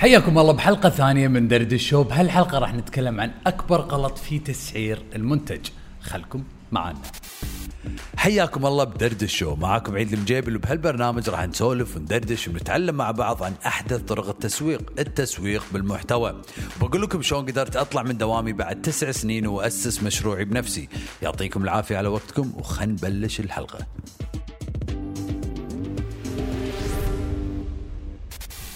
حياكم الله بحلقة ثانية من درد الشو بهالحلقة راح نتكلم عن أكبر غلط في تسعير المنتج. خلكم معنا. حياكم الله بدرد الشو معاكم عيد المجيبل وبهالبرنامج راح نسولف وندردش ونتعلم مع بعض عن أحدث طرق التسويق التسويق بالمحتوى. بقول لكم شلون قدرت أطلع من دوامي بعد تسع سنين وأسس مشروعي بنفسي. يعطيكم العافية على وقتكم وخل نبلش الحلقة.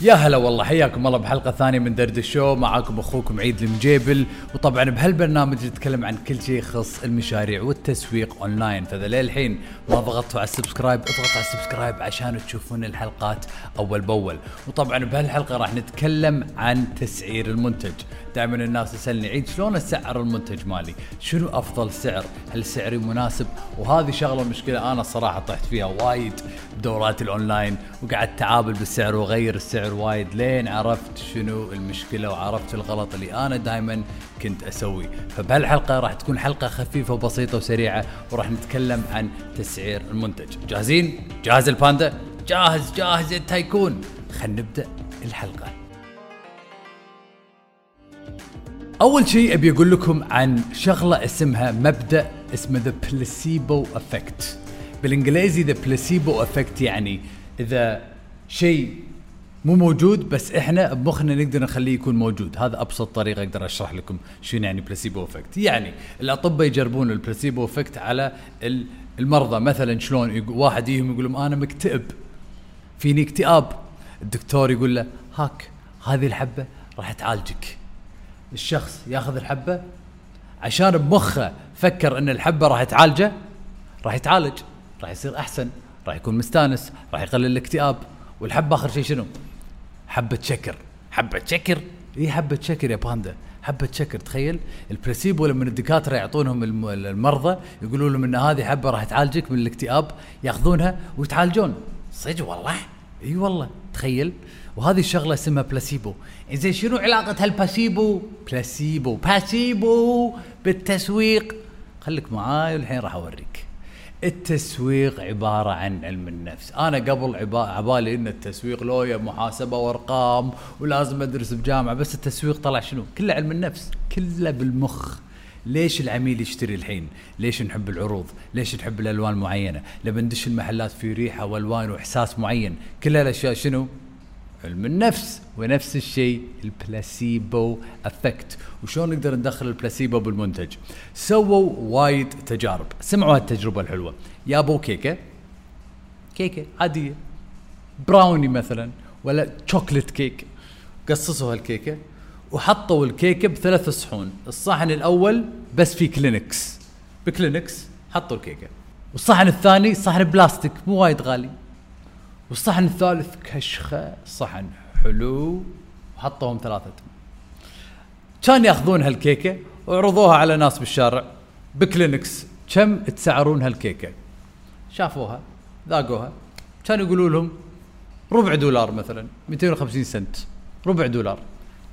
يا هلا والله حياكم الله بحلقة ثانية من دردش شو معاكم أخوكم عيد المجيبل وطبعا بهالبرنامج نتكلم عن كل شيء يخص المشاريع والتسويق أونلاين فإذا للحين ما ضغطتوا على ال subscribe اضغط على ال subscribe عشان تشوفون الحلقات أول بأول وطبعا بهالحلقة راح نتكلم عن تسعير المنتج دائما الناس تسألني عيد شلون اسعر المنتج مالي؟ شنو أفضل سعر؟ هل سعري مناسب؟ وهذه شغلة مشكلة أنا الصراحه طحت فيها وايد بدورات الأونلاين وقعدت أعابل بالسعر وأغير السعر وايد لين عرفت شنو المشكلة وعرفت الغلط اللي أنا دائما كنت أسوي، فبهالحلقة راح تكون حلقة خفيفة وبسيطة وسريعة وراح نتكلم عن تسعير المنتج، جاهزين؟ جاهز الباندا؟ جاهز جاهز ال tycoon خلينا نبدأ الحلقة. أول شيء أبي أقول لكم عن شغلة اسمها مبدأ اسمه the placebo effect بالإنجليزي the placebo effect يعني إذا شيء مو موجود بس إحنا بمخنا نقدر نخليه يكون موجود. هذا أبسط طريقة أقدر أشرح لكم شنو يعني placebo effect يعني الأطباء يجربون ال placebo effect على المرضى. مثلا شلون واحد يجيهم يقول لهم أنا مكتئب. فيني اكتئاب. الدكتور يقول له هاك هذه الحبة راح تعالجك. الشخص ياخذ الحبة. عشان بمخه فكر إن الحبة راح تعالجه راح يتعالج. راح يصير أحسن راح يكون مستانس راح يقلل الاكتئاب. والحبة آخر شيء شنو؟ حبة شكر. حبة شكر. اي حبة شكر يا باندا حبة شكر. تخيل البلاسيبو لما الدكاتره يعطونهم المرضى يقولوا لهم إن هذه حبة راح تعالجك من الاكتئاب ياخذونها ويتعالجون. صدق والله؟ إي والله. تخيل. وهذه الشغلة اسمها بلاسيبو زين شنو علاقة هالباسيبو بلاسيبو باسيبو بالتسويق. خليك معاي والحين راح أوريك. التسويق عبارة عن علم النفس أنا قبل عبالي أن التسويق لويا محاسبة وأرقام ولازم أدرس بجامعة بس التسويق طلع شنو كله علم النفس كله بالمخ ليش العميل يشتري الحين؟ ليش نحب العروض؟ ليش نحب الألوان المعينه؟ لما ندش المحلات في ريحة وألوان وإحساس معين، كل هالأشياء شنو؟ علم النفس ونفس الشيء ال placebo effect وشلون نقدر ندخل البلاسيبو بالمنتج؟ سووا وايد تجارب. سمعوا هالتجربة الحلوة. جابوا كيكة. كيكة عادية. براوني مثلا ولا chocolate cake قصصوا هالكيكة. وحطوا الكيكة بثلاث صحون. الصحن الأول بس في Kleenex ب Kleenex حطوا الكيكة. والصحن الثاني صحن بلاستيك مو وايد غالي. والصحن الثالث كشخة صحن حلو وحطوهم ثلاثة كان ياخذون هالكيكة وعرضوها على ناس بالشارع بكلينكس. كم تسعرون هالكيكة؟ شافوها ذاقوها. كان يقولوا لهم ربع دولار مثلا 250 سنت ربع دولار.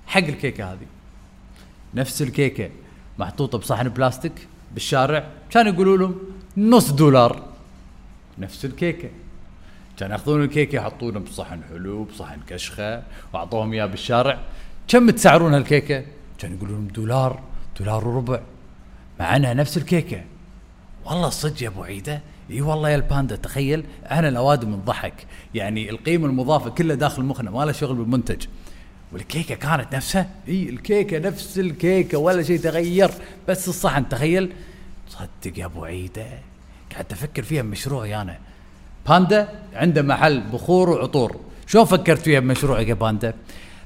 حق الكيكة هذه. نفس الكيكة محطوطة بصحن بلاستيك بالشارع. كان يقولوا لهم نص دولار. نفس الكيكة. كان ياخذون الكيكه يحطونه بصحن حلو بصحن كشخة وأعطوهم إياه بالشارع. كم تسعرون هالكيكة؟ كان يقولون دولار دولار وربع. مع انها نفس الكيكة. والله صدق يا أبو عيدة. إي والله يا الباندا تخيل إحنا الأوادم نضحك يعني القيمة المضافة كلها داخل مخنا ما له شغل بالمنتج. والكيكة كانت نفسها؟ إي الكيكة نفس الكيكة ولا شيء تغير. بس الصحن تخيل. صدق يا أبو عيدة قاعد أفكر فيها بمشروعي أنا باندا عنده محل بخور وعطور. شلون فكرت فيها بمشروعك يا باندا؟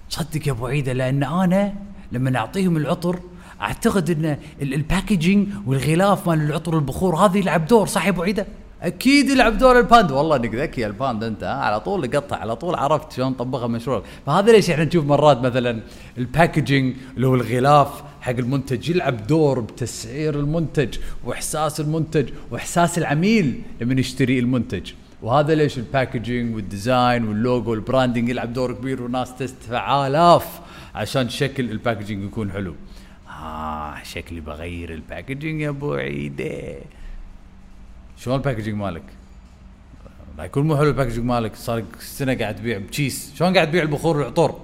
صدق يا أبو عيدة لأن أنا لما نعطيهم العطر أعتقد إن ال packaging والغلاف مال العطر البخور هذا يلعب دور صح يا أبو عيدة؟ أكيد يلعب دور الباندا والله إنك ذكي يا الباندا أنت على طول قطع على طول عرفت شلون طبقها مشروع فهذا ليش إحنا نشوف مرات مثلا ال packaging اللي هو الغلاف حق المنتج يلعب دور بتسعير المنتج وإحساس المنتج وإحساس العميل لما يشتري المنتج. وهذا ليش الباكجينج والديزاين واللوجو والبراندنج يلعب دور كبير وناس تدفع آلاف عشان شكل ال packaging يكون حلو. آه شكلي بغير ال packaging يا أبو عيدة. شلون ال packaging مالك؟ لا يكون مو حلو ال packaging مالك. صار سنة قاعد تبيع بتشيس شلون قاعد تبيع البخور والعطور؟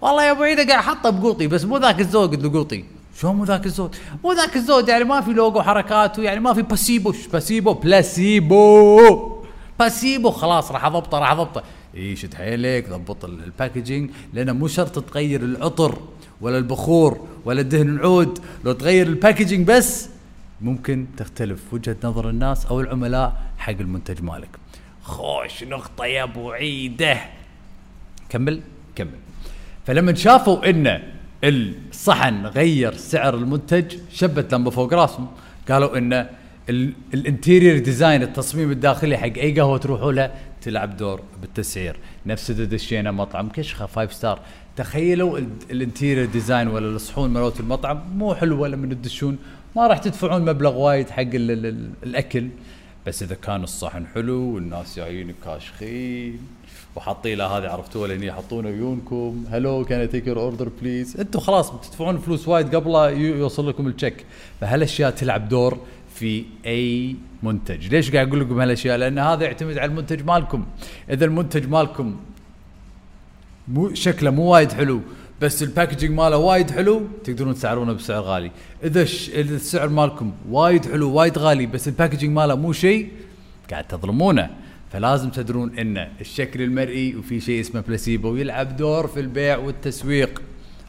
والله يا أبو عيدة قاعد حاطه بقوطي بس مو ذاك الزود له قوطي. شلون مو ذاك الزود؟ مو ذاك الزود يعني ما في لوجو حركات ويعني ما في placebo placebo placebo placebo خلاص راح اضبطه راح اضبطه. اي شد حيلك ضبط ال- ال packaging لأنه مو شرط تغير العطر ولا البخور ولا الدهن العود لو تغير ال packaging بس ممكن تختلف وجهة نظر الناس أو العملاء حق المنتج مالك. خوش نقطة يا أبو عيدة. كمل كمل. فلما شافوا إن الصحن غير سعر المنتج شبت لمبة فوق راسهم. قالوا إن ال- ال interior design التصميم الداخلي حق أي قهوة تروحوا له تلعب دور بالتسعير. نفس اذا دشينا مطعم كشخة five star تخيلوا ال- ال interior design ولا الصحون مالت المطعم مو حلوة لما تدشون ما راح تدفعون مبلغ وايد حق ال ال ال الأكل. بس إذا كان الصحن حلو والناس جايين كاشخين وحاطين له هذه عرفتوها لأن يحطون عيونكم hello can take your order please أنتم خلاص بتدفعون فلوس وايد قبله يو- يوصل لكم ال check فهالأشياء تلعب دور في أي منتج. ليش قاعد أقول لكم هالأشياء؟ لأن هذا يعتمد على المنتج مالكم. إذا المنتج مالكم مو شكله مو وايد حلو بس ال packaging ماله وايد حلو تقدرون تسعرونه بسعر غالي. إذا السعر مالكم وايد حلو وايد غالي بس ال packaging ماله مو شيء قاعد تظلمونه. فلازم تدرون إن الشكل المرئي وفي شيء اسمه بلاسيبو يلعب دور في البيع والتسويق.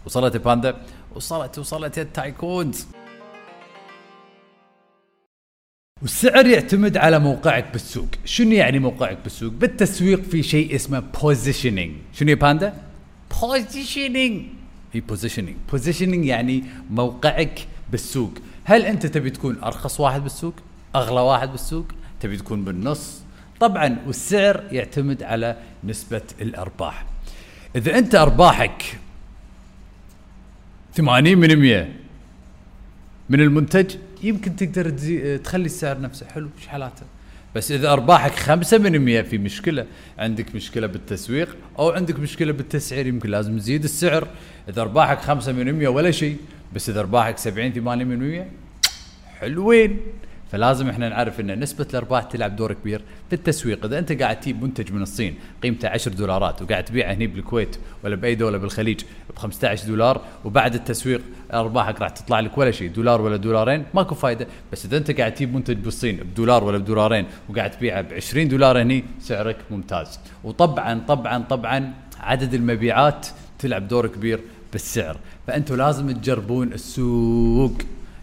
وصلت باندا وصلت وصلت ال tycoons والسعر يعتمد على موقعك بالسوق. شنو يعني موقعك بالسوق؟ بالتسويق في شيء اسمه positioning شنو يا باندا؟ positioning في positioning positioning يعني موقعك بالسوق. هل أنت تبي تكون أرخص واحد بالسوق؟ أغلى واحد بالسوق؟ تبي تكون بالنص؟ طبعا والسعر يعتمد على نسبة الأرباح. إذا أنت أرباحك 80 من 100 من المنتج يمكن تقدر. تخلي السعر نفسه حلو إيش حالاته بس إذا أرباحك خمسة من مية في مشكلة عندك مشكلة بالتسويق أو عندك مشكلة بالتسعير يمكن لازم تزيد السعر إذا أرباحك خمسة من مية ولا شيء بس إذا أرباحك 70 80 من مية حلوين فلازم إحنا نعرف إن نسبة الأرباح تلعب دور كبير في التسويق. إذا أنت قاعد تجيب منتج من الصين قيمته 10 دولارات وقاعد تبيعه هني بالكويت ولا بأي دولة بالخليج ب 15 دولار وبعد التسويق أرباحك راح تطلع لك ولا شيء دولار ولا دولارين ماكو فايدة. بس إذا أنت قاعد تجيب منتج بالصين بدولار ولا بدولارين وقاعد تبيعه ب 20 دولار هني سعرك ممتاز. وطبعا طبعا طبعا عدد المبيعات تلعب دور كبير بالسعر. فانتم لازم تجربون السوق.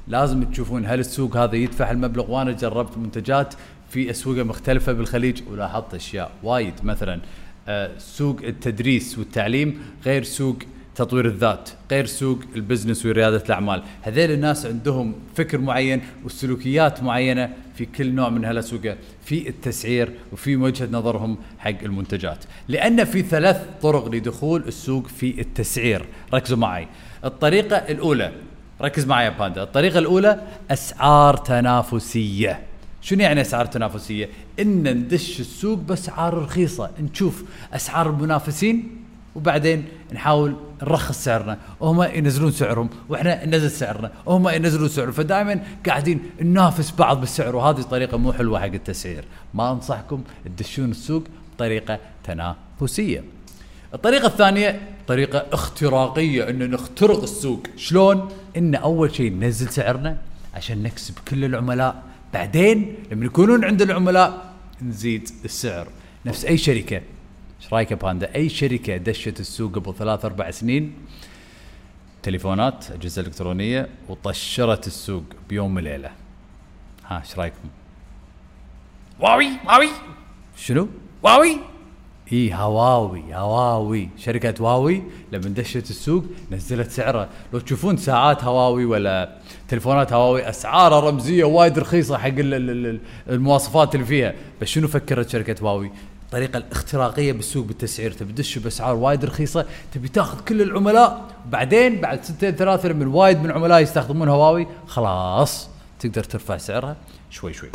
لازم تشوفون هل السوق هذا يدفع المبلغ؟ وأنا جربت منتجات في اسواق مختلفة بالخليج ولاحظت أشياء وايد. مثلا آه، سوق التدريس والتعليم غير سوق تطوير الذات غير سوق البزنس وريادة الأعمال. هذيل الناس عندهم فكر معين وسلوكيات معينة في كل نوع من هالاسواق في التسعير وفي وجهة نظرهم حق المنتجات. لأن في ثلاث طرق لدخول السوق في التسعير. ركزوا معي. الطريقة الأولى ركز معي يا باندا. الطريقة الأولى أسعار تنافسية. شنو يعني أسعار تنافسية؟ إن ندش السوق بأسعار رخيصة. نشوف أسعار المنافسين وبعدين نحاول نرخص سعرنا. وهم ينزلون سعرهم وإحنا ننزل سعرنا. وهم ينزلون سعرهم. فدائما قاعدين ننافس بعض بالسعر وهذه طريقة مو حلوة حق التسعير. ما أنصحكم تدشون السوق بطريقة تنافسية. الطريقة الثانية طريقة اختراقية ان نخترق السوق. شلون؟ إن أول شيء ننزل سعرنا عشان نكسب كل العملاء. بعدين لما يكونون عند العملاء نزيد السعر. نفس أي شركة. إيش رأيك يا باندا؟ أي شركة دشت السوق قبل ثلاث أربع سنين؟ تليفونات أجهزة إلكترونية وطشرت السوق بيوم وليلة ها إيش رأيكم؟ واوي واوي. شنو؟ واوي. إي هواوي هواوي. شركة هواوي لما دشت السوق نزلت سعرها. لو تشوفون ساعات هواوي ولا تليفونات هواوي اسعارها رمزية وايد رخيصة حق ال- ال- ال- المواصفات اللي فيها. بس شنو فكرت شركة هواوي؟ الطريقة الاختراقية بالسوق بالتسعير. تبي تدش بأسعار وايد رخيصة تبي تاخذ كل العملاء بعدين بعد سنتين ثلاثة من وايد من العملاء يستخدمون هواوي خلاص تقدر ترفع سعرها شوي شوي.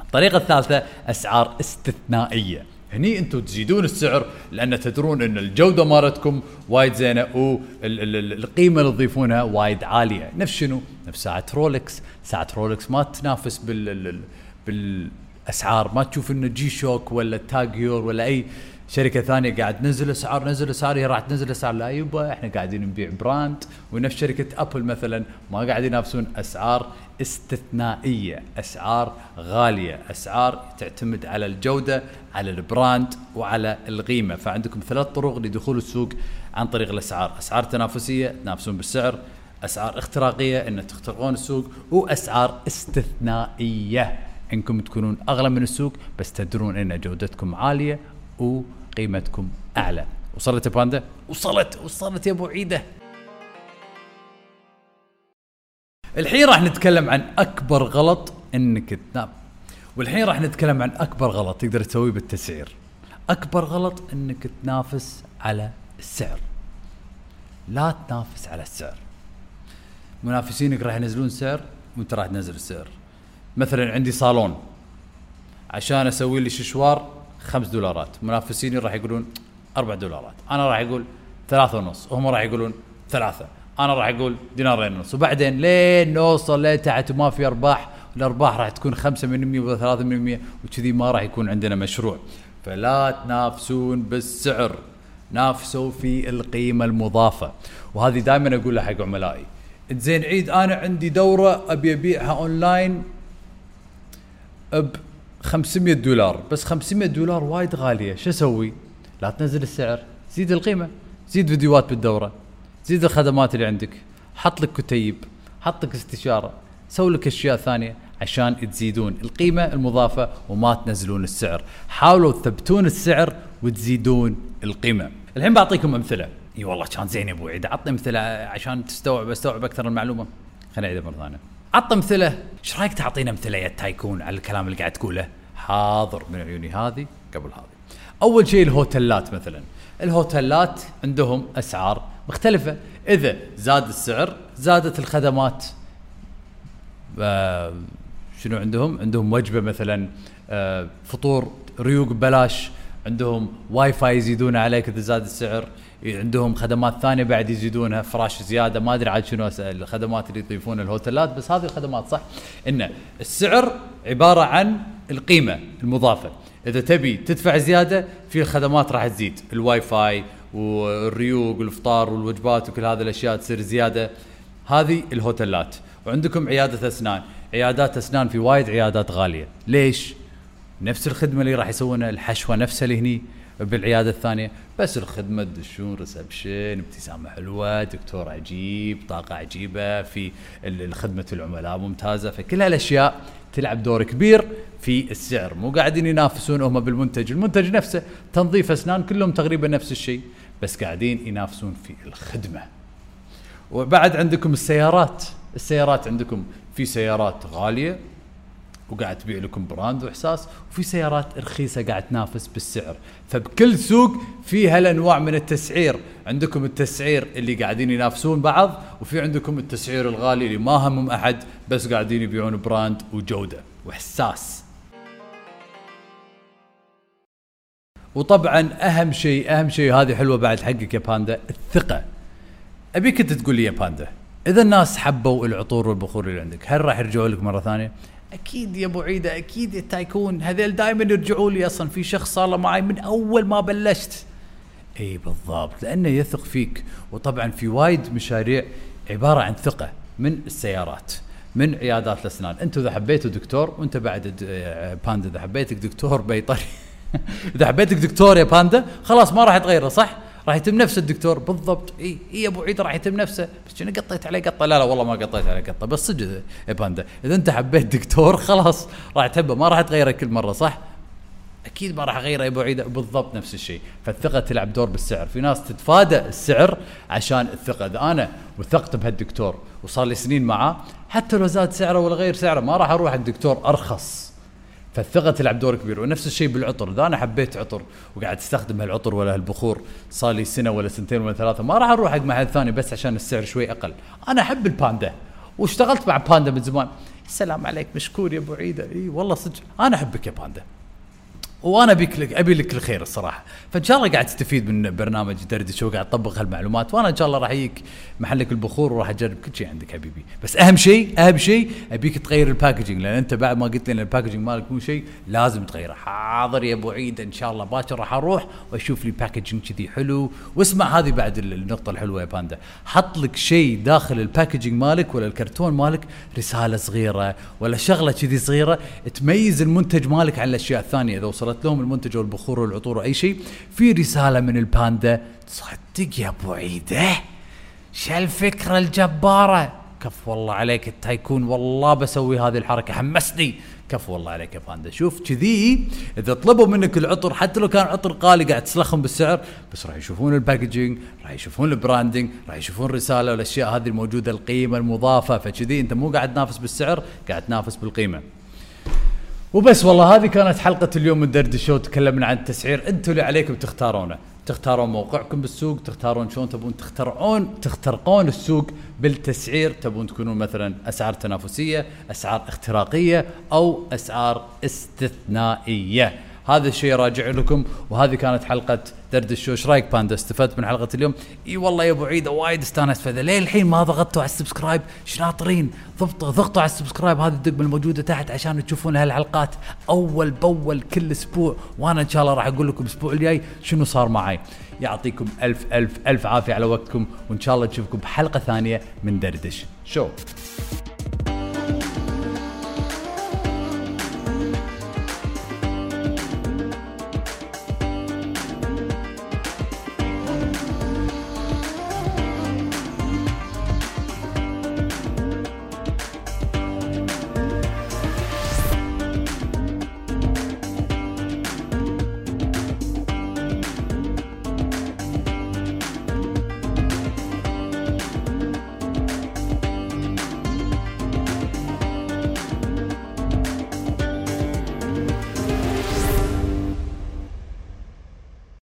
الطريقة الثالثة أسعار استثنائية. هني أنتم تزيدون السعر لأن تدرون إن الجودة مالتكم وايد زينة والقيمه اللي تضيفونها وايد عالية. نفس شنو؟ نفس ساعة Rolex، ساعة Rolex ما تنافس بال ال- بالأسعار. ما تشوف إنه G-Shock ولا TAG Heuer ولا أي شركة ثانية قاعد تنزل أسعار نزل أسعار هي راح تنزل أسعار. لا يبا إحنا قاعدين نبيع brand ونفس شركة Apple مثلا ما قاعد ينافسون أسعار استثنائية أسعار غالية أسعار تعتمد على الجودة على ال brand وعلى القيمة. فعندكم ثلاث طرق لدخول السوق عن طريق الأسعار. أسعار تنافسية تنافسون بالسعر. أسعار اختراقية إن تخترقون السوق. وأسعار استثنائية إنكم تكونون أغلى من السوق بس تدرون إن جودتكم عالية وقيمتكم أعلى. وصلت باندا وصلت وصلت يا أبو عيدة. الحين راح نتكلم عن أكبر غلط إنك تنام. والحين راح نتكلم عن أكبر غلط تقدر تسويه بالتسعير. أكبر غلط إنك تنافس على السعر. لا تنافس على السعر. منافسينك راح ينزلون سعر وأنت راح تنزل السعر. مثلا عندي صالون. عشان أسوي لي ششوار خمس دولارات. منافسيني راح يقولون أربع دولارات. أنا راح أقول ثلاثة ونص. وهم راح يقولون ثلاثة. أنا راح أقول دينارين ونص. وبعدين لين نوصل لتحت وما في أرباح الأرباح راح تكون 5% ولا 3% وكذي ما راح يكون عندنا مشروع. فلا تنافسون بالسعر. نافسوا في القيمة المضافة. وهذه دائما أقولها حق عملائي. زين عيد أنا عندي دورة أبي أبيعها أونلاين ب 500 دولار. بس 500 دولار وايد غالية. شو أسوي؟ لا تنزل السعر. زيد القيمة. زيد فيديوهات بالدورة. زيد الخدمات اللي عندك. حط لك كتيب. حط لك استشارة. سوي لك أشياء ثانية عشان تزيدون. القيمة المضافة وما تنزلون السعر. حاولوا تثبتون السعر وتزيدون القيمة. الحين بعطيكم أمثلة. إي والله كان زين يا أبو عيد. عطني أمثلة عشان تستوعب أستوعب أكثر المعلومة. خليني أعيدها مرة ثانية. عط أمثلة. إيش رأيك تعطينا أمثلة يا tycoon على الكلام اللي قاعد تقوله؟ حاضر من عيوني هذه قبل هذه. أول شيء الهوتلات مثلا. الهوتلات عندهم أسعار مختلفة. إذا زاد السعر زادت الخدمات. آه شنو عندهم؟ عندهم وجبة مثلا آه فطور ريوق ببلاش. عندهم واي فاي يزيدون عليك إذا زاد السعر عندهم خدمات ثانية بعد يزيدونها فراش زيادة ما أدري عاد شنو الخدمات اللي يضيفون ال hotelات بس هذه الخدمات صح. إن السعر عبارة عن القيمة المضافة. إذا تبي تدفع زيادة في الخدمات راح تزيد. الواي فاي والريوق والفطار والوجبات وكل هذه الأشياء تصير زيادة. هذه ال hotelات. وعندكم عيادة أسنان. عيادات أسنان في وايد عيادات غالية. ليش؟ نفس الخدمة اللي راح يسوونها الحشوة نفسها اللي هني بالعيادة الثانية. بس الخدمة تدشون ريسبشن ابتسامة حلوة دكتور عجيب طاقة عجيبة في خدمه العملاء ممتازة. فكل هالأشياء تلعب دور كبير في السعر. مو قاعدين ينافسون هم بالمنتج المنتج نفسه تنظيف أسنان كلهم تقريبا نفس الشيء بس قاعدين ينافسون في الخدمة. وبعد عندكم السيارات. السيارات عندكم في سيارات غالية وقاعد تبيع لكم brand وإحساس وفي سيارات رخيصة قاعد تنافس بالسعر. فبكل سوق في هالأنواع من التسعير. عندكم التسعير اللي قاعدين ينافسون بعض وفي عندكم التسعير الغالي اللي ما همهم أحد بس قاعدين يبيعون brand وجودة وإحساس. وطبعا أهم شيء أهم شيء هذه حلوة بعد حقك يا باندا الثقة. أبيك أنت تقول لي يا باندا إذا الناس حبوا العطور والبخور اللي عندك هل راح يرجعوا لك مرة ثانية؟ أكيد يا أبو عيدة أكيد يا تايكون. هذيل دائما يرجعوا لي أصلا في شخص صار له معي من أول ما بلشت. إي بالضبط لأنه يثق فيك. وطبعا في وايد مشاريع عبارة عن ثقة من السيارات من عيادات الأسنان. أنتم إذا حبيتوا دكتور وأنت بعد باندا إذا حبيتك دكتور بيطري إذا حبيتك دكتور يا باندا خلاص ما راح تغيره صح؟ راح يتم نفس الدكتور بالضبط. إي إي أبو عيد راح يتم نفسه. بس أنا قطيت عليه؟ قطة. لا لا والله ما قطيت عليه قطة. بس صدق يا باندا إذا أنت حبيت دكتور خلاص راح تحبه. ما راح تغيره كل مرة صح؟ أكيد ما راح أغيره يا أبو عيد. بالضبط نفس الشيء. فالثقة تلعب دور بالسعر. في ناس تتفادى السعر عشان الثقة. إذا أنا وثقت بهالدكتور وصار لي سنين معاه حتى لو زاد سعره ولا غير سعره ما راح أروح الدكتور أرخص. فالثقة تلعب دور كبير ونفس الشيء بالعطر. إذا أنا حبيت عطر وقاعد أستخدم هالعطر ولا هالبخور صار لي سنة ولا سنتين ولا ثلاثة ما راح أروح حق محل ثاني بس عشان السعر شوي أقل. أنا أحب الباندا واشتغلت مع باندا من زمان. السلام عليك مشكور يا أبو عيده إي والله صدق أنا أحبك يا باندا. وأنا أبيك لك أبي لك الخير الصراحة. فإن شاء الله قاعد تستفيد من برنامج دردش وقاعد تطبق هالمعلومات وأنا إن شاء الله راح أجيك محلك البخور وراح أجرب كل شيء عندك حبيبي. بس أهم شيء أهم شيء أبيك تغير ال packaging لأن أنت بعد ما قلت لي ان ال packaging مالك مو شيء لازم تغيره. حاضر يا أبو عيد إن شاء الله باكر راح أروح وأشوف لي packaging كذي حلو. واسمع هذه بعد النقطة الحلوة يا باندا. حط لك شيء داخل ال packaging مالك ولا الكرتون مالك رسالة صغيرة ولا شغلة كذي صغيرة تميز المنتج مالك عن الأشياء الثانية. إذا وصلت لهم المنتج والبخور والعطور وأي شيء في رسالة من الباندا تصدق يا أبو عيدة؟ شو الفكرة الجبارة؟ كفو والله عليك التايكون والله بسوي هذه الحركة حمسني. كفو والله عليك يا باندا شوف كذي إذا طلبوا منك العطر حتى لو كان عطر غالي قاعد تسلخهم بالسعر بس راح يشوفون ال packaging راح يشوفون ال branding راح يشوفون الرساله والأشياء هذه الموجودة القيمة المضافة فكذي أنت مو قاعد تنافس بالسعر قاعد تنافس بالقيمة. وبس والله هذه كانت حلقة اليوم من دردش شو تكلمنا عن التسعير. أنتم اللي عليكم تختارونه. تختارون موقعكم بالسوق تختارون شلون تبون تخترعون تخترقون السوق بالتسعير. تبون تكونون مثلا أسعار تنافسية أسعار اختراقية أو أسعار استثنائية. هذا الشيء راجع لكم وهذه كانت حلقة دردش شو إيش رأيك باندا استفدت من حلقة اليوم؟ إي والله يا أبو عيد وايد استانست فذا ليه الحين ما ضغطتوا على ال subscribe؟ إيش ناطرين ضبطوا ضغطوا على ال subscribe. هذه الدقمة الموجودة تحت عشان تشوفون هالحلقات أول بأول كل أسبوع. وأنا إن شاء الله راح أقول لكم الأسبوع الجاي شنو صار معي يعطيكم ألف ألف ألف عافية على وقتكم وإن شاء الله نشوفكم بحلقة ثانية من دردش شو